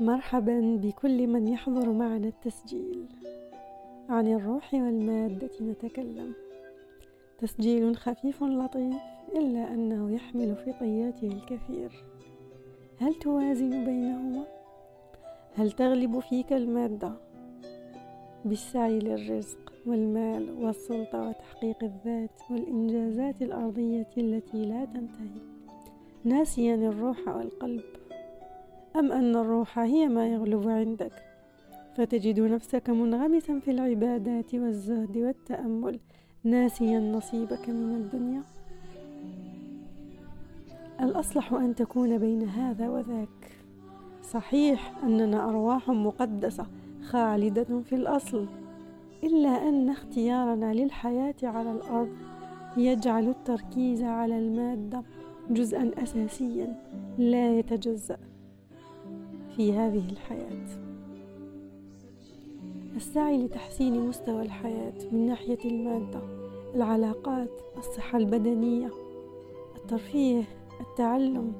مرحبا بكل من يحضر معنا التسجيل. عن الروح والمادة نتكلم. تسجيل خفيف لطيف إلا أنه يحمل في طياته الكثير. هل توازن بينهما؟ هل تغلب فيك المادة؟ بالسعي للرزق والمال والسلطة وتحقيق الذات والإنجازات الأرضية التي لا تنتهي. ناسيا الروح والقلب. أم أن الروح هي ما يغلب عندك؟ فتجد نفسك منغمسا في العبادات والزهد والتأمل ناسيا نصيبك من الدنيا. الأصلح أن تكون بين هذا وذاك. صحيح أننا أرواح مقدسة خالدة في الأصل إلا أن اختيارنا للحياة على الأرض يجعل التركيز على المادة جزءا أساسيا لا يتجزأ. في هذه الحياة. السعي لتحسين مستوى الحياة من ناحية المادة العلاقات الصحة البدنية الترفيه التعلم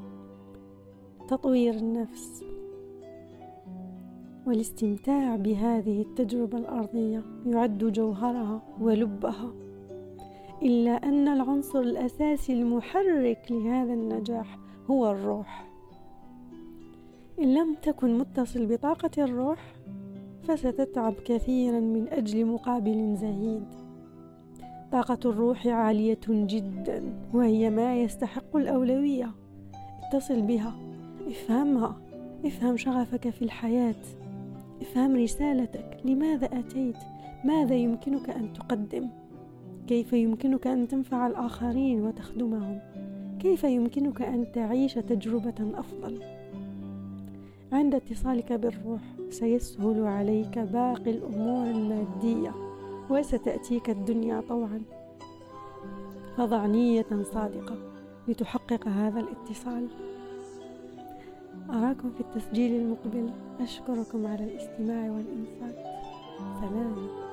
تطوير النفس والاستمتاع بهذه التجربة الأرضية يعد جوهرها ولبها. إلا أن العنصر الأساسي المحرك لهذا النجاح هو الروح. إن لم تكن متصل بطاقة الروح فستتعب كثيرا من أجل مقابل زهيد طاقة الروح عالية جدا وهي ما يستحق الأولوية. اتصل بها. افهمها. افهم شغفك في الحياة. افهم رسالتك. لماذا أتيت؟ ماذا يمكنك أن تقدم؟ كيف يمكنك أن تنفع الآخرين وتخدمهم؟ كيف يمكنك أن تعيش تجربة أفضل؟ عند اتصالك بالروح سيسهل عليك باقي الأمور المادية وستأتيك الدنيا طوعا. فضع نية صادقة لتحقق هذا الاتصال. أراكم في التسجيل المقبل. أشكركم على الاستماع والانصات سلام.